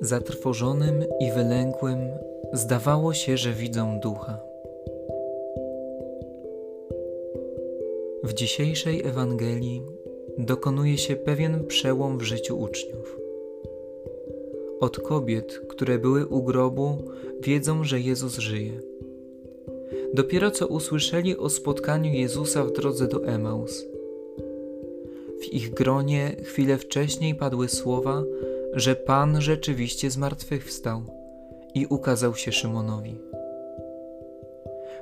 Zatrwożonym i wylękłym zdawało się, że widzą ducha. W dzisiejszej Ewangelii dokonuje się pewien przełom w życiu uczniów. Od kobiet, które były u grobu, wiedzą, że Jezus żyje. Dopiero co usłyszeli o spotkaniu Jezusa w drodze do Emaus. W ich gronie chwilę wcześniej padły słowa, że Pan rzeczywiście zmartwychwstał i ukazał się Szymonowi.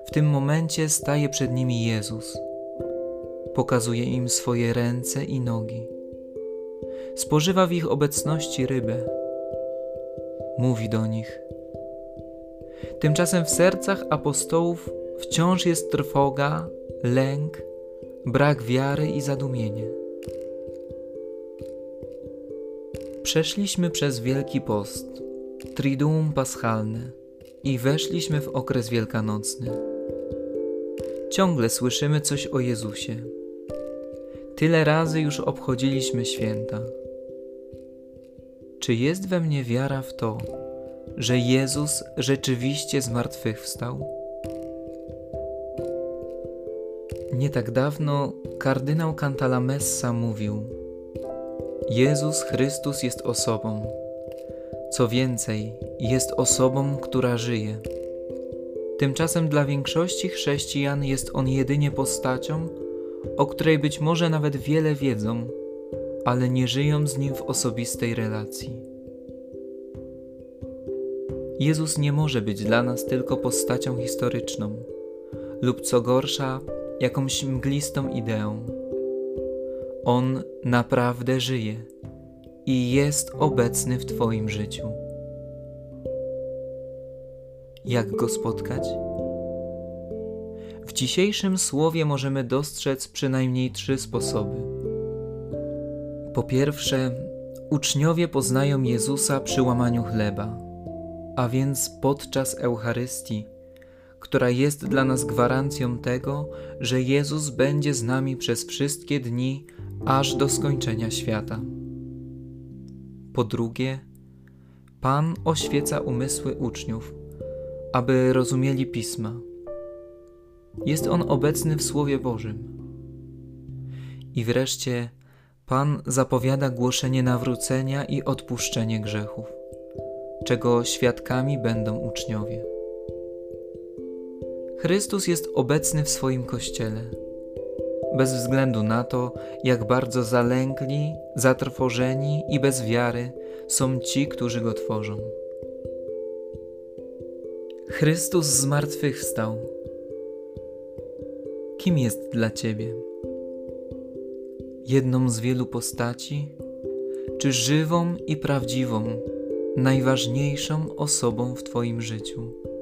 W tym momencie staje przed nimi Jezus. Pokazuje im swoje ręce i nogi. Spożywa w ich obecności rybę. Mówi do nich. Tymczasem w sercach apostołów wciąż jest trwoga, lęk, brak wiary i zadumienie. Przeszliśmy przez Wielki Post, Triduum Paschalne i weszliśmy w okres wielkanocny. Ciągle słyszymy coś o Jezusie. Tyle razy już obchodziliśmy święta. Czy jest we mnie wiara w to, że Jezus rzeczywiście zmartwychwstał? Nie tak dawno kardynał Cantalamessa mówił – Jezus Chrystus jest osobą. Co więcej, jest osobą, która żyje. Tymczasem dla większości chrześcijan jest on jedynie postacią, o której być może nawet wiele wiedzą, ale nie żyją z nim w osobistej relacji. Jezus nie może być dla nas tylko postacią historyczną, lub co gorsza, jakąś mglistą ideą. On naprawdę żyje i jest obecny w Twoim życiu. Jak go spotkać? W dzisiejszym słowie możemy dostrzec przynajmniej trzy sposoby. Po pierwsze, uczniowie poznają Jezusa przy łamaniu chleba, a więc podczas Eucharystii, która jest dla nas gwarancją tego, że Jezus będzie z nami przez wszystkie dni aż do skończenia świata. Po drugie, Pan oświeca umysły uczniów, aby rozumieli pisma. Jest on obecny w Słowie Bożym. I wreszcie, Pan zapowiada głoszenie nawrócenia i odpuszczenie grzechów, czego świadkami będą uczniowie. Chrystus jest obecny w swoim kościele bez względu na to, jak bardzo zalękli, zatrwożeni i bez wiary są ci, którzy go tworzą. Chrystus zmartwychwstał. Kim jest dla Ciebie? Jedną z wielu postaci, czy żywą i prawdziwą, najważniejszą osobą w Twoim życiu?